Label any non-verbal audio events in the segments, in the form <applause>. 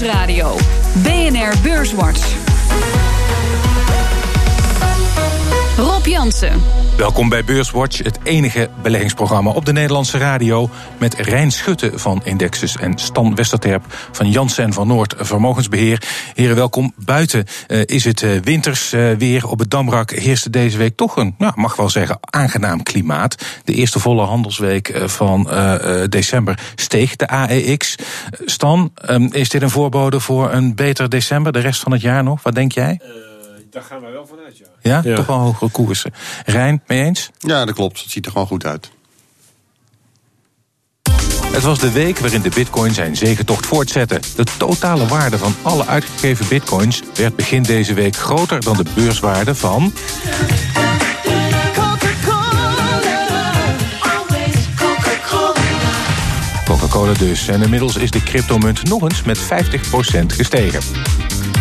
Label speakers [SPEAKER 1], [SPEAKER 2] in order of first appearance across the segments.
[SPEAKER 1] Nieuwsradio. BNR Beurswatch. Jansen.
[SPEAKER 2] Welkom bij Beurswatch, het enige beleggingsprogramma op de Nederlandse radio. Met Rijn Schutte van Indexus en Stan Westerterp van Jansen en van Noord Vermogensbeheer. Heren, welkom. Buiten uh, is het uh, winters uh, weer. Op het Damrak heerste deze week toch een, nou, mag wel zeggen, aangenaam klimaat. De eerste volle handelsweek van december steeg de AEX. Stan, um, is dit een voorbode voor een beter december, de rest van het jaar nog? Wat denk jij?
[SPEAKER 3] Daar gaan wij wel vanuit, ja.
[SPEAKER 2] Ja, ja. toch wel hogere koersen. Rijn, mee eens?
[SPEAKER 4] Ja, dat klopt. Het ziet er gewoon goed uit.
[SPEAKER 2] Het was de week waarin de bitcoin zijn zegentocht voortzette. De totale waarde van alle uitgegeven bitcoins werd begin deze week groter dan de beurswaarde van... Coca-Cola dus. En inmiddels is de cryptomunt nog eens met 50% gestegen.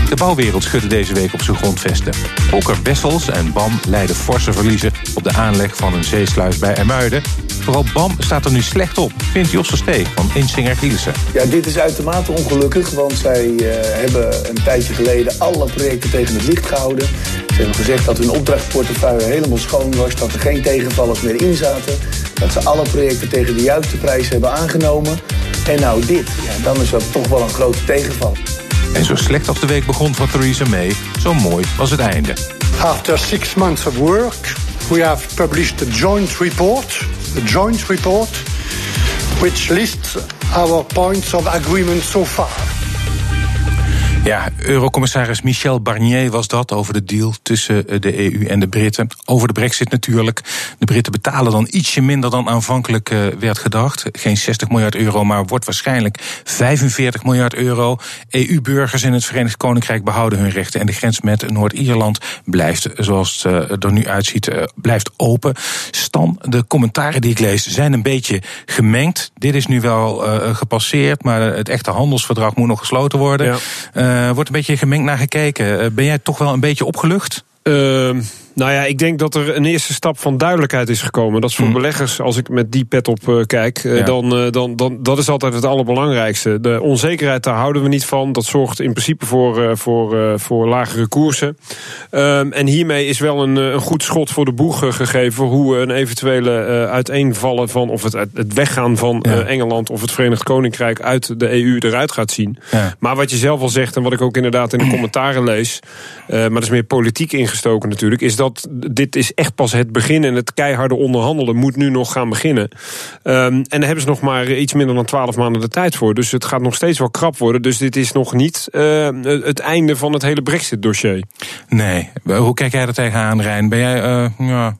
[SPEAKER 2] De bouwwereld schudde deze week op zijn grondvesten. Fokker Wessels en BAM leiden forse verliezen op de aanleg van een zeesluis bij Ermuiden. Vooral BAM staat er nu slecht op, vindt Josse Steeg van Insinger Gielissen.
[SPEAKER 5] Ja, dit is uitermate ongelukkig, want zij uh, hebben een tijdje geleden alle projecten tegen het licht gehouden. Ze hebben gezegd dat hun opdrachtportefeuille helemaal schoon was, dat er geen tegenvallers meer in zaten. Dat ze alle projecten tegen de juiste prijs hebben aangenomen. En nou dit, ja, dan is dat toch wel een grote tegenval.
[SPEAKER 2] En zo slecht als de week begon voor Theresa May, zo mooi was het einde.
[SPEAKER 6] After six months of work, we have published a joint report, a joint report, which lists our points of agreement so far.
[SPEAKER 2] Ja, Eurocommissaris Michel Barnier was dat over de deal tussen de EU en de Britten. Over de brexit natuurlijk. De Britten betalen dan ietsje minder dan aanvankelijk werd gedacht. Geen 60 miljard euro, maar wordt waarschijnlijk 45 miljard euro. EU-burgers in het Verenigd Koninkrijk behouden hun rechten. En de grens met Noord-Ierland blijft, zoals het er nu uitziet, blijft open. Stan, de commentaren die ik lees zijn een beetje gemengd. Dit is nu wel gepasseerd, maar het echte handelsverdrag moet nog gesloten worden. Ja. Uh, wordt een beetje gemengd naar gekeken. Uh, ben jij toch wel een beetje opgelucht?
[SPEAKER 3] Nou ja, ik denk dat er een eerste stap van duidelijkheid is gekomen. Dat is voor mm. beleggers, als ik met die pet op uh, kijk, uh, ja. dan, uh, dan, dan dat is altijd het allerbelangrijkste. De onzekerheid, daar houden we niet van. Dat zorgt in principe voor, voor, voor lagere koersen. Um, en hiermee is wel een, een goed schot voor de boeg gegeven hoe een eventuele uiteenvallen van, of het, het weggaan van ja. Engeland of het Verenigd Koninkrijk uit de EU eruit gaat zien. Ja. Maar wat je zelf al zegt en wat ik ook inderdaad in de <clears throat> commentaren lees, maar dat is meer politiek ingestoken natuurlijk, is dat dat dit is echt pas het begin en het keiharde onderhandelen moet nu nog gaan beginnen. Um, en daar hebben ze nog maar iets minder dan twaalf maanden de tijd voor. Dus het gaat nog steeds wel krap worden. Dus dit is nog niet uh, het einde van het hele Brexit-dossier.
[SPEAKER 2] Nee. Hoe kijk jij er tegenaan, Rijn? Ben jij uh, ja,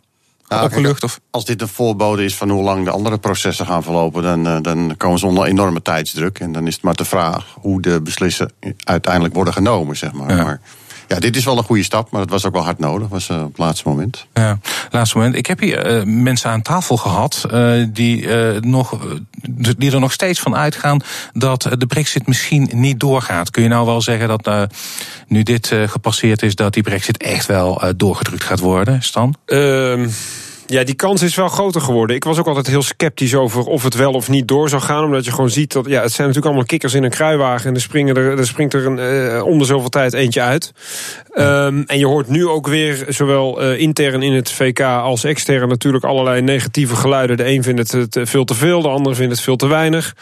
[SPEAKER 4] nou, opgelucht? Of? Als dit een voorbode is van hoe lang de andere processen gaan verlopen, dan, uh, dan komen ze onder enorme tijdsdruk. En dan is het maar de vraag hoe de beslissen uiteindelijk worden genomen, zeg maar. Ja. maar ja, dit is wel een goede stap, maar dat was ook wel hard nodig. was uh, op het laatste moment.
[SPEAKER 2] Ja, laatste moment. Ik heb hier uh, mensen aan tafel gehad uh, die, nog, die er nog steeds van uitgaan dat de brexit misschien niet doorgaat. Kun je nou wel zeggen dat nu dit gepasseerd is, dat die brexit echt wel doorgedrukt gaat worden, Stan?
[SPEAKER 3] Ehm, ja, die kans is wel groter geworden. Ik was ook altijd heel sceptisch over of het wel of niet door zou gaan. Omdat je gewoon ziet dat ja, het zijn natuurlijk allemaal kikkers in een kruiwagen. En er, springen er, er springt er een, de zoveel tijd eentje uit. Um, en je hoort nu ook weer, zowel uh, intern in het VK als extern, natuurlijk allerlei negatieve geluiden. De een vindt het veel te veel, de ander vindt het veel te weinig.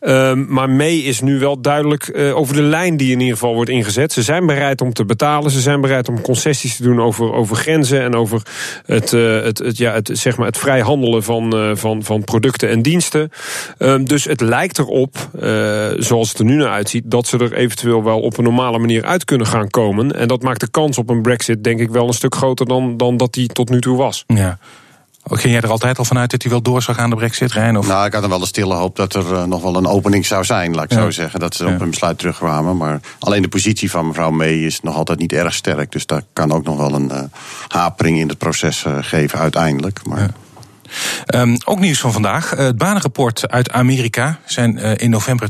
[SPEAKER 3] Um, maar mee is nu wel duidelijk over de lijn die in ieder geval wordt ingezet. Ze zijn bereid om te betalen. Ze zijn bereid om concessies te doen over, over grenzen en over het, het, het ja, het, zeg maar het vrij handelen van, uh, van, van producten en diensten. Um, dus het lijkt erop, uh, zoals het er nu naar uitziet, dat ze er eventueel wel op een normale manier uit kunnen gaan komen. En dat maakt de kans op een brexit denk ik wel een stuk groter dan, dan dat die tot nu toe was.
[SPEAKER 2] Ja. Ging jij er altijd al vanuit dat hij wel door zou gaan, de brexit, Rijn? Of?
[SPEAKER 4] Nou, ik had dan wel de stille hoop dat er uh, nog wel een opening zou zijn, laat ik ja. zo zeggen. Dat ze ja. op een besluit terugkwamen. Maar alleen de positie van mevrouw May is nog altijd niet erg sterk. Dus daar kan ook nog wel een uh, hapering in het proces uh, geven uiteindelijk. Maar... Ja.
[SPEAKER 2] Um, ook nieuws van vandaag. Het banenrapport uit Amerika zijn in november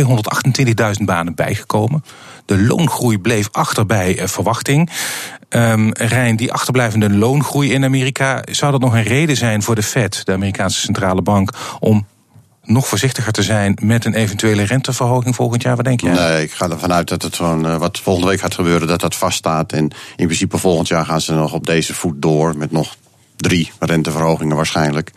[SPEAKER 2] 228.000 banen bijgekomen. De loongroei bleef achter bij verwachting. Um, Rijn, die achterblijvende loongroei in Amerika, zou dat nog een reden zijn voor de Fed, de Amerikaanse centrale bank, om nog voorzichtiger te zijn met een eventuele renteverhoging volgend jaar? Wat denk jij?
[SPEAKER 4] Nee, ik ga ervan uit dat het gewoon, uh, wat volgende week gaat gebeuren, dat dat vaststaat. En in principe volgend jaar gaan ze nog op deze voet door met nog drie renteverhogingen waarschijnlijk.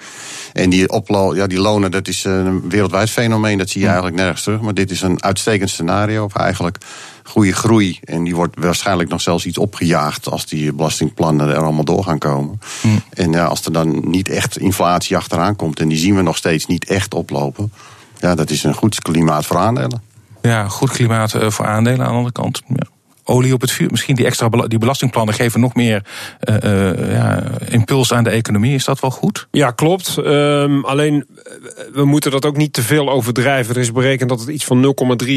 [SPEAKER 4] En die, oplo ja, die lonen, dat is een wereldwijd fenomeen. Dat zie je eigenlijk nergens terug. Maar dit is een uitstekend scenario. Of eigenlijk goede groei. En die wordt waarschijnlijk nog zelfs iets opgejaagd als die belastingplannen er allemaal door gaan komen. Hmm. En ja, als er dan niet echt inflatie achteraan komt, en die zien we nog steeds niet echt oplopen. Ja, dat is een goed klimaat voor aandelen.
[SPEAKER 2] Ja, goed klimaat eh, voor aandelen aan de andere kant. Ja olie op het vuur. Misschien die extra die belastingplannen geven nog meer uh, uh, ja, impuls aan de economie. Is dat wel goed?
[SPEAKER 3] Ja, klopt. Um, alleen we moeten dat ook niet te veel overdrijven. Er is berekend dat het iets van 0,3,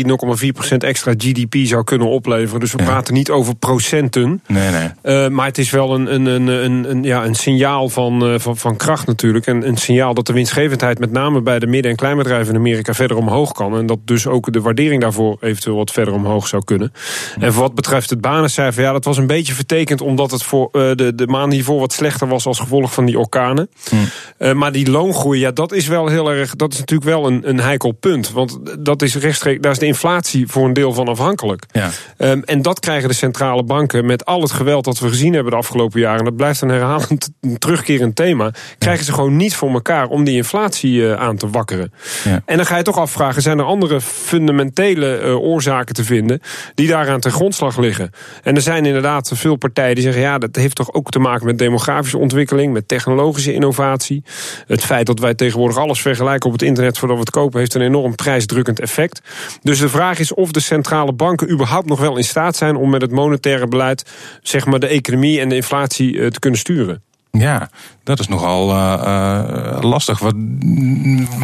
[SPEAKER 3] 0,4 procent extra GDP zou kunnen opleveren. Dus we praten niet over procenten.
[SPEAKER 2] Nee, nee.
[SPEAKER 3] Uh, maar het is wel een, een, een, een, een, ja, een signaal van, van, van kracht natuurlijk. En een signaal dat de winstgevendheid met name bij de midden- en kleinbedrijven in Amerika verder omhoog kan. En dat dus ook de waardering daarvoor eventueel wat verder omhoog zou kunnen. En voor wat betreft het banencijfer, ja, dat was een beetje vertekend omdat het voor uh, de, de maanden hiervoor wat slechter was als gevolg van die orkanen. Hmm. Uh, maar die loongroei, ja, dat is wel heel erg, dat is natuurlijk wel een, een heikel punt. Want dat is rechtstreeks, daar is de inflatie voor een deel van afhankelijk.
[SPEAKER 2] Ja.
[SPEAKER 3] Um, en dat krijgen de centrale banken met al het geweld dat we gezien hebben de afgelopen jaren. En dat blijft een herhalend een terugkerend thema. Krijgen ze gewoon niet voor elkaar om die inflatie uh, aan te wakkeren. Ja. En dan ga je toch afvragen, zijn er andere fundamentele oorzaken te vinden die daaraan ten grondslag liggen. En er zijn inderdaad veel partijen die zeggen... ja, dat heeft toch ook te maken met demografische ontwikkeling... met technologische innovatie. Het feit dat wij tegenwoordig alles vergelijken op het internet... voordat we het kopen, heeft een enorm prijsdrukkend effect. Dus de vraag is of de centrale banken überhaupt nog wel in staat zijn... om met het monetaire beleid zeg maar, de economie en de inflatie eh, te kunnen sturen.
[SPEAKER 2] Ja, dat is nogal uh, uh, lastig. Wat,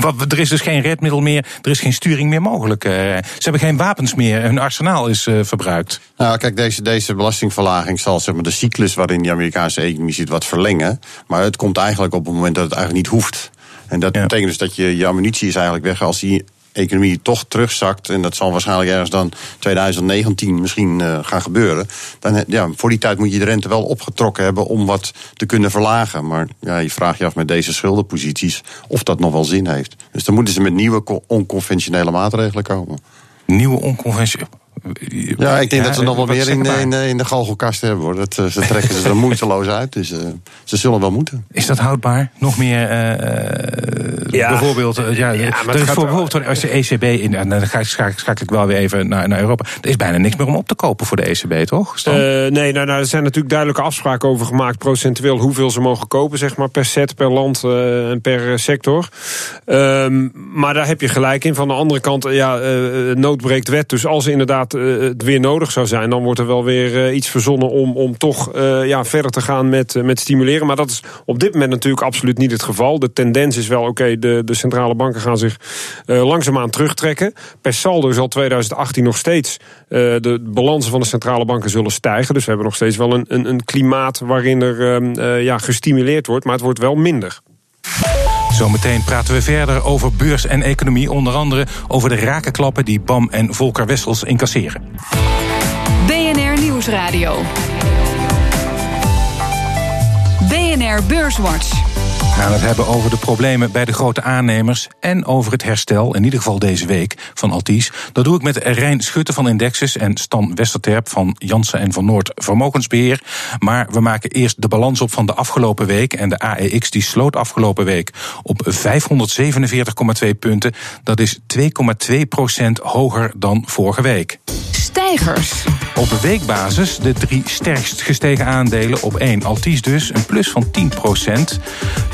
[SPEAKER 2] wat, er is dus geen redmiddel meer, er is geen sturing meer mogelijk. Uh, ze hebben geen wapens meer, hun arsenaal is verbruikt.
[SPEAKER 4] Nou, kijk, deze, deze belastingverlaging zal zeg maar, de cyclus waarin de Amerikaanse economie zit wat verlengen. Maar het komt eigenlijk op het moment dat het eigenlijk niet hoeft. En dat betekent dus dat je, je ammunitie is eigenlijk weg als die economie toch terugzakt, en dat zal waarschijnlijk ergens dan 2019 misschien uh, gaan gebeuren, dan ja, voor die tijd moet je de rente wel opgetrokken hebben om wat te kunnen verlagen. Maar ja, je vraagt je af met deze schuldenposities of dat nog wel zin heeft. Dus dan moeten ze met nieuwe onconventionele maatregelen komen.
[SPEAKER 2] Nieuwe onconventionele
[SPEAKER 4] ja, ik denk dat ze nog wel weer in, in, in, de galgelkast hebben hoor. Dat, eh, ze trekken ze er <laughs> moeiteloos uit. Dus uh, ze zullen wel moeten.
[SPEAKER 2] Is dat houdbaar? Nog meer uh, ja. bijvoorbeeld. ja, ja maar is bijvoorbeeld als de ECB in. En dan ga ik, schakel ik wel weer even naar, naar Europa. Er is bijna niks meer om op te kopen voor de ECB, toch?
[SPEAKER 3] nee, nou, nou, er zijn natuurlijk duidelijke afspraken over gemaakt. Procentueel hoeveel ze mogen kopen, zeg maar. Per set, per land en per sector. Um, maar daar heb je gelijk in. Van de andere kant, ja, nood breekt wet. Dus als inderdaad uh, het weer nodig zou zijn, dan wordt er wel weer uh, iets verzonnen om, om toch uh, ja, verder te gaan met, met stimuleren. Maar dat is op dit moment natuurlijk absoluut niet het geval. De tendens is wel, oké, okay, de, de centrale banken gaan zich langzaamaan terugtrekken. Per saldo zal 2018 nog steeds de balansen van de centrale banken zullen stijgen. Dus we hebben nog steeds wel een, een, een klimaat waarin er ja, gestimuleerd wordt, maar het wordt wel minder.
[SPEAKER 2] Zometeen praten we verder over beurs en economie. Onder andere over de rakenklappen die BAM en Volker Wessels incasseren.
[SPEAKER 1] BNR Nieuwsradio. BNR Beurswatch.
[SPEAKER 2] We gaan het hebben over de problemen bij de grote aannemers en over het herstel, in ieder geval deze week, van Altis. Dat doe ik met Rijn Schutte van Indexus en Stan Westerterp van Jansen en van Noord Vermogensbeheer. Maar we maken eerst de balans op van de afgelopen week. En de AEX die sloot afgelopen week op 547,2 punten. Dat is 2,2 procent hoger dan vorige week.
[SPEAKER 1] Stijgers.
[SPEAKER 2] Op weekbasis de drie sterkst gestegen aandelen. Op 1 Altis dus, een plus van 10 procent.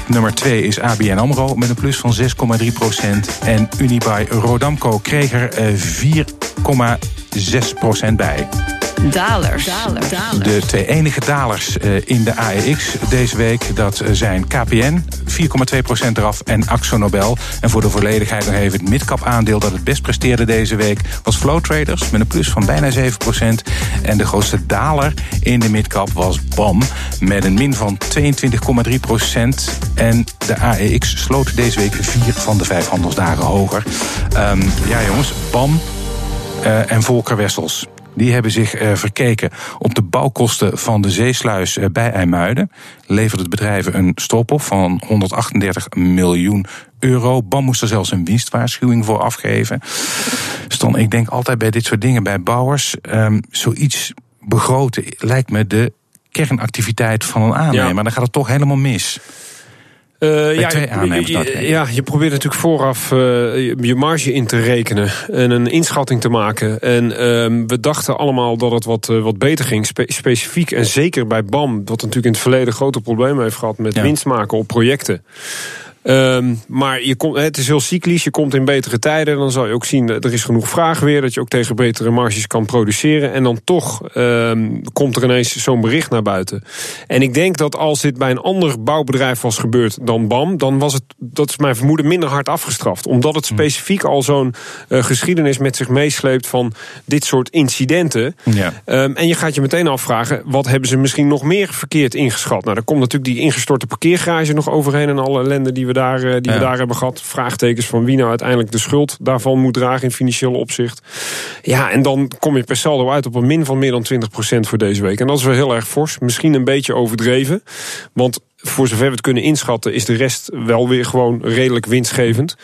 [SPEAKER 2] Nummer 2 is ABN AMRO met een plus van 6,3 procent. En Unibuy Rodamco kreeg er 4,6 procent bij.
[SPEAKER 1] Dalers.
[SPEAKER 2] De twee enige dalers eh, in de AEX deze week... dat eh, zijn KPN, 4,2% eraf, en Axo Nobel. En voor de volledigheid nog even het midcap aandeel... dat het best presteerde deze week was Flow Traders... met een plus van bijna 7% En de grootste daler in de midcap was BAM... met een min van 22,3% En de AEX sloot deze week vier van de vijf handelsdagen hoger. Um, ja jongens, BAM uh, en Volker Wessels die hebben zich uh, verkeken op de bouwkosten van de zeesluis uh, bij IJmuiden. Levert het bedrijf een stop op van 138 miljoen euro. BAM moest er zelfs een winstwaarschuwing voor afgeven. Stan, ik denk altijd bij dit soort dingen, bij bouwers, um, zoiets begroten lijkt me de kernactiviteit van een aannemer. Ja. Dan gaat het toch helemaal mis.
[SPEAKER 3] Uh, ja, je, ja, je probeert natuurlijk vooraf uh, je marge in te rekenen en een inschatting te maken. En uh, we dachten allemaal dat het wat, uh, wat beter ging, spe specifiek en zeker bij BAM, wat natuurlijk in het verleden grote problemen heeft gehad met ja. winst maken op projecten. Um, maar je komt, het is heel cyclisch, je komt in betere tijden. Dan zal je ook zien, er is genoeg vraag weer... dat je ook tegen betere marges kan produceren. En dan toch um, komt er ineens zo'n bericht naar buiten. En ik denk dat als dit bij een ander bouwbedrijf was gebeurd dan BAM... dan was het, dat is mijn vermoeden, minder hard afgestraft. Omdat het specifiek al zo'n uh, geschiedenis met zich meesleept... van dit soort incidenten.
[SPEAKER 2] Ja.
[SPEAKER 3] Um, en je gaat je meteen afvragen, wat hebben ze misschien nog meer verkeerd ingeschat? Nou, daar komt natuurlijk die ingestorte parkeergarage nog overheen... en alle ellende die we daar, die ja. we daar hebben gehad. Vraagtekens van wie nou uiteindelijk de schuld daarvan moet dragen in financieel opzicht. Ja, en dan kom je per saldo uit op een min van meer dan 20% voor deze week. En dat is wel heel erg fors. Misschien een beetje overdreven. Want voor zover we het kunnen inschatten, is de rest wel weer gewoon redelijk winstgevend.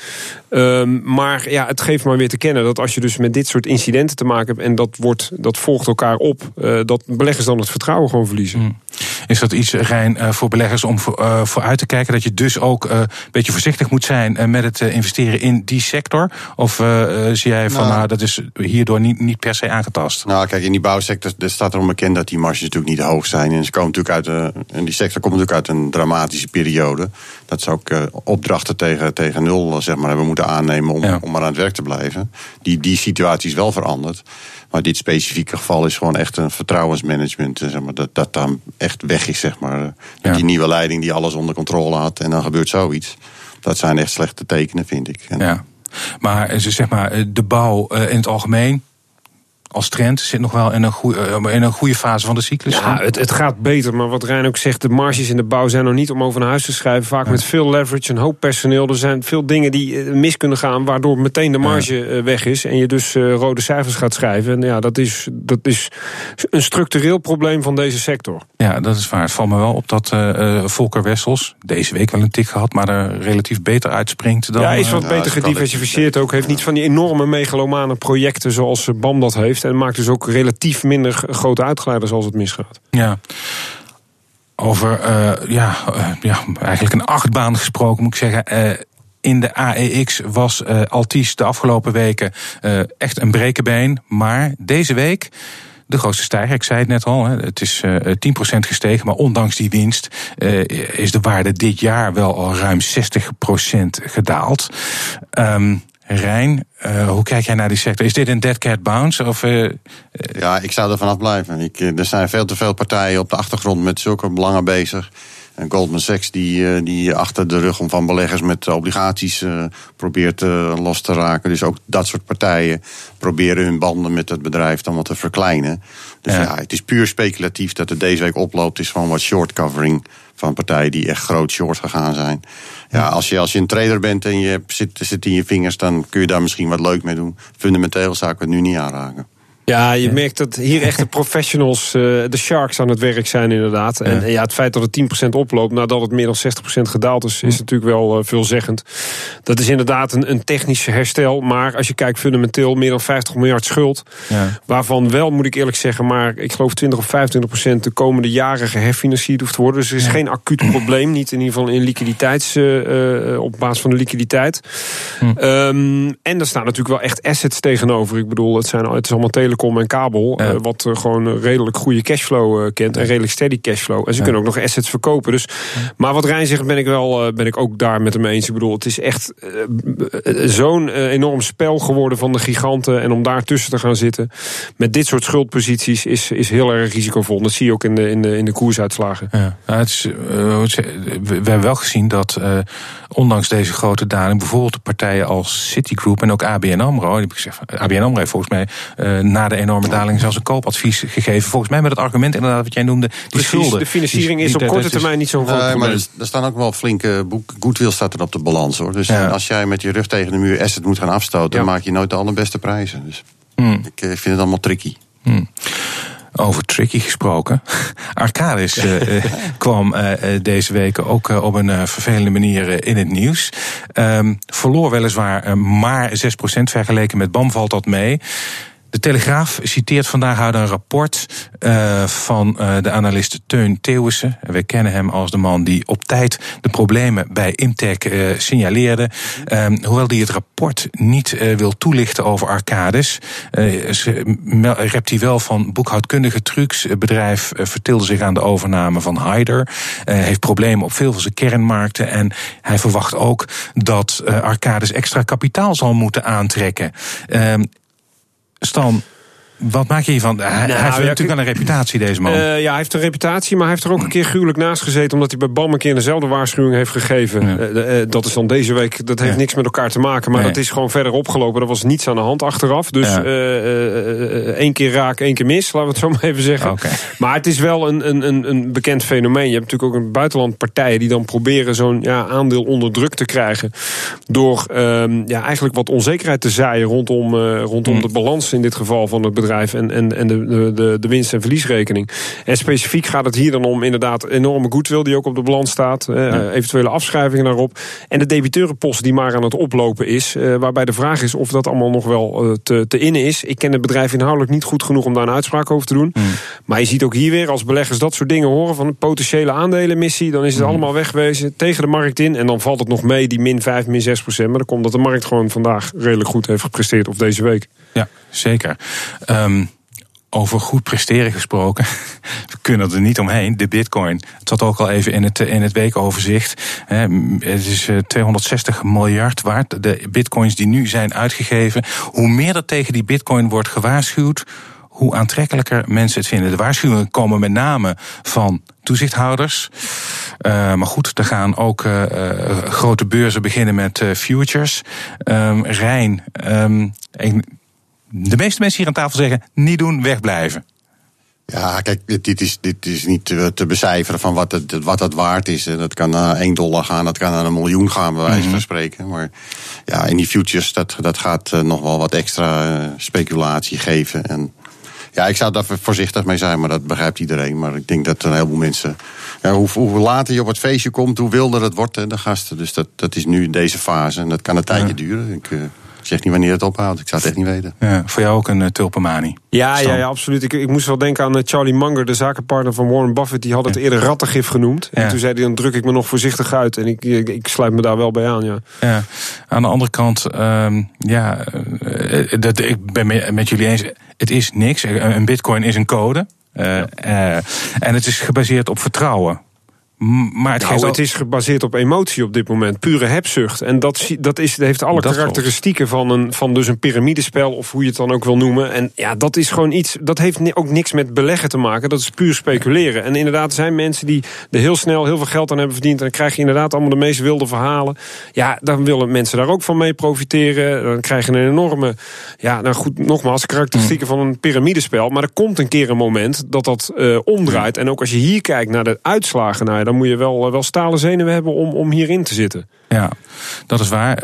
[SPEAKER 3] Um, maar ja, het geeft maar weer te kennen dat als je dus met dit soort incidenten te maken hebt en dat, wordt, dat volgt elkaar op, uh, dat beleggers dan het vertrouwen gewoon verliezen.
[SPEAKER 2] Mm. Is dat iets, Rijn, uh, voor beleggers om voor, vooruit te kijken? Dat je dus ook een beetje voorzichtig moet zijn met het investeren in die sector? Of zie jij van, nou, nou, dat is hierdoor niet, niet per se aangetast?
[SPEAKER 4] Nou, kijk, in die bouwsector staat erom bekend dat die marges natuurlijk niet hoog zijn. En ze komen natuurlijk uit, en die sector komt natuurlijk uit een dramatische periode. Dat ze ook opdrachten tegen, tegen nul zeg maar, hebben moeten aannemen om, ja. om maar aan het werk te blijven. Die, die situatie is wel veranderd. Maar dit specifieke geval is gewoon echt een vertrouwensmanagement. Zeg maar, dat dat dan echt weg is, zeg maar. Ja. Die nieuwe leiding die alles onder controle had en dan gebeurt zoiets. Dat zijn echt slechte tekenen, vind ik. En
[SPEAKER 2] ja. Maar zeg maar, de bouw in het algemeen, als trend zit nog wel in een goede, in een goede fase van de cyclus.
[SPEAKER 3] Ja, het, het gaat beter. Maar wat Rijn ook zegt, de marges in de bouw zijn nog niet om over naar huis te schrijven. Vaak ja. met veel leverage, een hoop personeel. Er zijn veel dingen die mis kunnen gaan, waardoor meteen de marge ja. weg is. En je dus rode cijfers gaat schrijven. En ja, dat is, dat is een structureel probleem van deze sector.
[SPEAKER 2] Ja, dat is waar. Het valt me wel op dat uh, Volker Wessels deze week wel een tik gehad, maar er relatief beter uitspringt dan.
[SPEAKER 3] Ja, is wat beter gediversifieerd ook. Heeft niet van die enorme megalomane projecten zoals BAM dat heeft. En maakt dus ook relatief minder grote uitgeleiders als het misgaat.
[SPEAKER 2] Ja. Over uh, ja, uh, ja, eigenlijk een achtbaan gesproken, moet ik zeggen. Uh, in de AEX was Altis de afgelopen weken echt een brekenbeen. Maar deze week de grootste stijger. Ik zei het net al, het is uh, 10% gestegen. Maar ondanks die winst is de waarde dit jaar wel al ruim 60% gedaald. Um, Rijn, uh, hoe kijk jij naar die sector? Is dit een dead cat bounce? Of, uh,
[SPEAKER 4] ja, ik zou er vanaf blijven. Ik, er zijn veel te veel partijen op de achtergrond met zulke belangen bezig. En Goldman Sachs die, die achter de rug om van beleggers met obligaties uh, probeert uh, los te raken. Dus ook dat soort partijen proberen hun banden met het bedrijf dan wat te verkleinen. Dus ja, ja het is puur speculatief dat het deze week oploopt. is van wat short covering van partijen die echt groot short gegaan zijn. Ja, als je, als je een trader bent en je zit, zit in je vingers, dan kun je daar misschien wat leuk mee doen. Fundamenteel zou ik het nu niet aanraken.
[SPEAKER 3] Ja, je merkt dat hier echt de <laughs> professionals, uh, de sharks aan het werk zijn inderdaad. En ja. ja, het feit dat het 10% oploopt nadat het meer dan 60% gedaald is, is natuurlijk wel uh, veelzeggend. Dat is inderdaad een, een technisch herstel. Maar als je kijkt fundamenteel, meer dan 50 miljard schuld.
[SPEAKER 2] Ja.
[SPEAKER 3] Waarvan wel, moet ik eerlijk zeggen, maar ik geloof 20 of 25% de komende jaren geherfinancierd hoeft te worden. Dus er is ja. geen acuut <clears throat> probleem. Niet in ieder geval in liquiditeits, uh, op basis van de liquiditeit. Hm. Um, en er staan natuurlijk wel echt assets tegenover. Ik bedoel, het, zijn, het is allemaal tele telecom en kabel. Ja. Uh, wat uh, gewoon redelijk goede cashflow uh, kent. En redelijk steady cashflow. En ze ja. kunnen ook nog assets verkopen. Dus. Maar wat Rijn zegt, ben ik, wel, ben ik ook daar met hem eens. Ik bedoel, het is echt zo'n enorm spel geworden van de giganten. En om daar tussen te gaan zitten met dit soort schuldposities is, is heel erg risicovol. Dat zie je ook in de, in de, in de koersuitslagen.
[SPEAKER 2] Ja. het is, we hebben wel gezien dat ondanks deze grote daling... bijvoorbeeld de partijen als Citigroup en ook ABN AMRO... Die heb ik gezegd, ABN AMRO heeft volgens mij na de enorme daling zelfs een koopadvies gegeven. Volgens mij met het argument inderdaad wat jij noemde, die
[SPEAKER 3] Precies,
[SPEAKER 2] schulden.
[SPEAKER 3] De financiering is op korte termijn niet zo groot
[SPEAKER 4] nee, maar er, er, staan ook wel flinke goodwill staat er op de balans hoor. Dus ja. als jij met je rug tegen de muur asset moet gaan afstoten, ja. dan maak je nooit de allerbeste prijzen. Dus
[SPEAKER 2] Hmm.
[SPEAKER 4] ik vind het allemaal tricky.
[SPEAKER 2] Over tricky gesproken. <laughs> Arcadis uh, <laughs> kwam uh, deze week ook uh, op een vervelende manier in het nieuws. Um, verloor weliswaar maar 6% vergeleken met BAM valt dat mee. De Telegraaf citeert vandaag uit een rapport uh, van uh, de analist Teun Theeuwissen. We kennen hem als de man die op tijd de problemen bij Imtech uh, signaleerde. Um, hoewel hij het rapport niet wil toelichten over Arcades, rept hij wel van boekhoudkundige trucs. Het bedrijf vertilde zich aan de overname van Hyder. heeft problemen op veel van zijn kernmarkten. En hij verwacht ook dat Arcades extra kapitaal zal moeten aantrekken. Stan, wat maak je hiervan? Hij, nou, hij heeft ja, natuurlijk wel een reputatie, deze man.
[SPEAKER 3] Uh, ja, hij heeft een reputatie, maar hij heeft er ook een keer gruwelijk naast gezeten... omdat hij bij BAM een keer dezelfde waarschuwing heeft gegeven. Ja. Uh, uh, dat is dan deze week, dat heeft ja. niks met elkaar te maken... maar nee. dat is gewoon verder opgelopen. Er was niets aan de hand achteraf. Dus één keer raak, één keer mis, laten we het zo <laughs> maar even zeggen. Okay. Maar het is wel een, een, een bekend fenomeen. Je hebt natuurlijk ook een buitenland partijen... die dan proberen zo'n ja, aandeel onder druk te krijgen... door ehm, ja, eigenlijk wat onzekerheid te zaaien rondom, rondom mm. de balans in dit geval van het bedrijf en, en, en de, de, de winst- en verliesrekening. En specifiek gaat het hier dan om inderdaad enorme goodwill die ook op de balans staat. Ja. eventuele afschrijvingen daarop. En de debiteurenpost die maar aan het oplopen is. Uh, waarbij de vraag is of dat allemaal nog wel te, te innen is. Ik ken het bedrijf inhoudelijk niet goed genoeg om daar een uitspraak over te doen. Mm. Maar je ziet ook hier weer als beleggers dat soort dingen horen van een potentiële aandelenmissie. Dan is het mm. allemaal wegwezen tegen de markt in. En dan valt het nog mee, die min 5, min 6 procent. Maar dan komt dat de markt gewoon vandaag redelijk goed heeft gepresteerd. Of deze week.
[SPEAKER 2] Ja, zeker. Um, over goed presteren gesproken. <laughs> We kunnen er niet omheen. De bitcoin. Het zat ook al even in het, in het weekoverzicht. Het is 260 miljard waard. De bitcoins die nu zijn uitgegeven. Hoe meer er tegen die bitcoin wordt gewaarschuwd hoe aantrekkelijker mensen het vinden. De waarschuwingen komen met name van toezichthouders. Uh, maar goed, er gaan ook uh, grote beurzen beginnen met futures. Um, Rijn, um, de meeste mensen hier aan tafel zeggen: niet doen, wegblijven.
[SPEAKER 4] Ja, kijk, dit is, dit is niet te, te becijferen van wat het, wat het waard is. Dat kan naar 1 dollar gaan, dat kan naar een miljoen gaan, bij wijze van -hmm. spreken. Maar ja, in die futures, dat, dat gaat uh, nog wel wat extra uh, speculatie geven. En ja, ik zou daar voorzichtig mee zijn, maar dat begrijpt iedereen. Maar ik denk dat een heleboel mensen. Ja, hoe, hoe later je op het feestje komt, hoe wilder het wordt, hè, de gasten. Dus dat, dat is nu deze fase en dat kan een tijdje ja. duren. Ik, uh, zeg niet wanneer het ophoudt. Ik zou het echt niet weten.
[SPEAKER 2] Ja, voor jou ook een uh, tulpenmanie?
[SPEAKER 3] Ja, ja, ja, absoluut. Ik, ik moest wel denken aan uh, Charlie Munger, de zakenpartner van Warren Buffett. Die had het ja. eerder rattengif genoemd. En toen zei hij, dan druk ik me nog voorzichtig uit. En ik, ik, ik, sluit me daar wel bij aan, ja.
[SPEAKER 2] ja. Aan de andere kant, um, ja, uh, dat, ik ben met jullie eens. Het is niks. Een bitcoin is een code. Uh, en het is gebaseerd op vertrouwen.
[SPEAKER 3] Maar het, nou, het is gebaseerd op emotie op dit moment. Pure hebzucht. En dat, dat, is, dat heeft alle dat karakteristieken van, een, van dus een piramidespel... of hoe je het dan ook wil noemen. En ja, dat is gewoon iets... dat heeft ook niks met beleggen te maken. Dat is puur speculeren. En inderdaad zijn mensen die er heel snel heel veel geld aan hebben verdiend... en dan krijg je inderdaad allemaal de meest wilde verhalen. Ja, dan willen mensen daar ook van mee profiteren. Dan krijg je een enorme... ja, nou goed, nogmaals, karakteristieken mm. van een piramidespel. Maar er komt een keer een moment dat dat uh, omdraait. En ook als je hier kijkt naar de uitslagen... naar dan moet je wel, wel stalen zenuwen hebben om, om hierin te zitten.
[SPEAKER 2] Ja, dat is waar.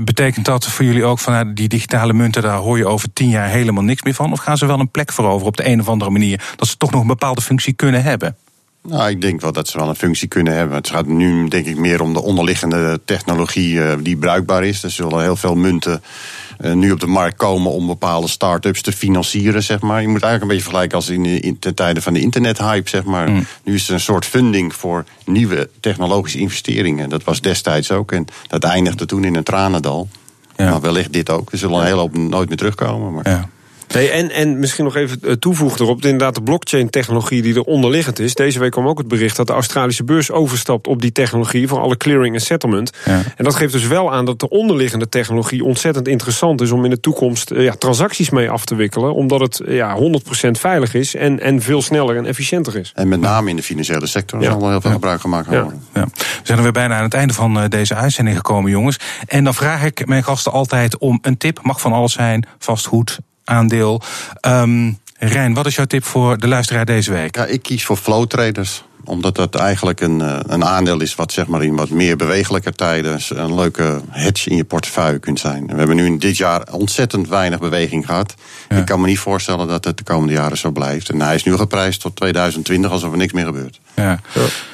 [SPEAKER 2] Betekent dat voor jullie ook van die digitale munten, daar hoor je over tien jaar helemaal niks meer van? Of gaan ze wel een plek veroveren op de een of andere manier, dat ze toch nog een bepaalde functie kunnen hebben?
[SPEAKER 4] Nou, ik denk wel dat ze wel een functie kunnen hebben. Het gaat nu denk ik meer om de onderliggende technologie die bruikbaar is. Er zullen heel veel munten nu op de markt komen om bepaalde start-ups te financieren, zeg maar. Je moet eigenlijk een beetje vergelijken als in, in de tijden van de internethype, zeg maar. Mm. Nu is het een soort funding voor nieuwe technologische investeringen. Dat was destijds ook en dat eindigde toen in een tranendal. Ja. Maar wellicht dit ook. Er zullen een hele hoop nooit meer terugkomen. Maar...
[SPEAKER 3] Ja. Nee, en, en misschien nog even toevoegen erop. Inderdaad, de blockchain-technologie die er onderliggend is. Deze week kwam ook het bericht dat de Australische beurs overstapt op die technologie voor alle clearing en settlement. Ja. En dat geeft dus wel aan dat de onderliggende technologie ontzettend interessant is om in de toekomst ja, transacties mee af te wikkelen. Omdat het ja, 100% veilig is en, en veel sneller en efficiënter is.
[SPEAKER 4] En met name in de financiële sector ja. zal er heel veel gebruik gemaakt worden.
[SPEAKER 2] Ja. We zijn er weer bijna aan het einde van deze uitzending gekomen, jongens. En dan vraag ik mijn gasten altijd om een tip. Mag van alles zijn, vastgoed, aandeel. Um, Rijn, wat is jouw tip voor de luisteraar deze week?
[SPEAKER 4] Ja, ik kies voor flow traders. Omdat dat eigenlijk een, eh, een aandeel is wat zeg maar in wat meer bewegelijke tijden een leuke hedge in je portefeuille kunt zijn. We hebben nu in dit jaar ontzettend weinig beweging gehad. Ik kan me niet voorstellen dat het de komende jaren zo blijft. En hij is nu geprijsd tot 2020 alsof er niks meer gebeurt.
[SPEAKER 2] Ja.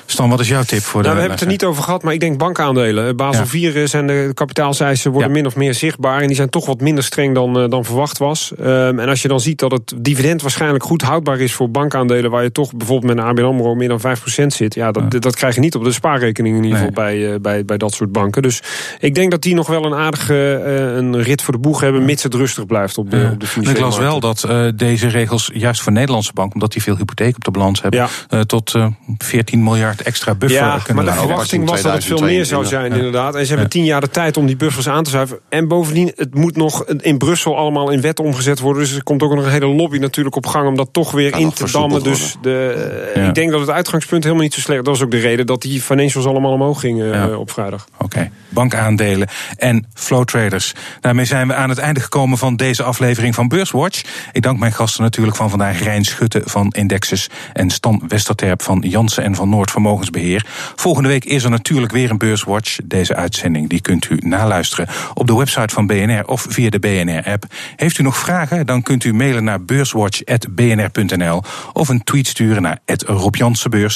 [SPEAKER 2] Stan, wat is jouw tip voor de
[SPEAKER 3] nou, We hebben het er niet over gehad, maar ik denk bankaandelen. Basel ja. 4 zijn de kapitaalseisen worden min of meer zichtbaar. En die zijn toch wat minder streng dan, dan verwacht was. Um, en als je dan ziet dat het dividend waarschijnlijk goed houdbaar is voor bankaandelen... waar je toch bijvoorbeeld met een ABN AMRO meer dan 5% zit... ja, dat, ja. dat krijg je niet op de spaarrekening in ieder geval nee. bij, uh, bij, bij dat soort banken. Dus ik denk dat die nog wel een aardige uh, een rit voor de boeg hebben... mits het rustig blijft op de, ja. op de financiële
[SPEAKER 2] Ik las wel dat uh, deze regels juist voor Nederlandse banken... omdat die veel hypotheek op de balans hebben... tot 14 miljard extra buffer
[SPEAKER 3] ja,
[SPEAKER 2] kunnen
[SPEAKER 3] maar de verwachting was dat het veel meer zou zijn, inderdaad. En ze hebben tien jaar de tijd om die buffers aan te zuiveren. En bovendien, het moet nog in Brussel allemaal in wet omgezet worden. Dus er komt ook nog een hele lobby natuurlijk op gang... om dat toch weer in te dammen. Dus de, ik denk dat het uitgangspunt helemaal niet zo slecht... dat was ook de reden dat die financials allemaal omhoog gingen ja. op vrijdag.
[SPEAKER 2] Oké, okay. bankaandelen en flow traders. Daarmee zijn we aan het einde gekomen van deze aflevering van Beurswatch. Ik dank mijn gasten natuurlijk van vandaag... Rijn Schutte van Indexus en Stan Westerterp van Jansen en van Noord Vermogensbeheer. Volgende week is er natuurlijk weer een Beurswatch. Deze uitzending die kunt u naluisteren op de website van BNR of via de BNR-app. Heeft u nog vragen, dan kunt u mailen naar beurswatch.bnr.nl of een tweet sturen naar Rob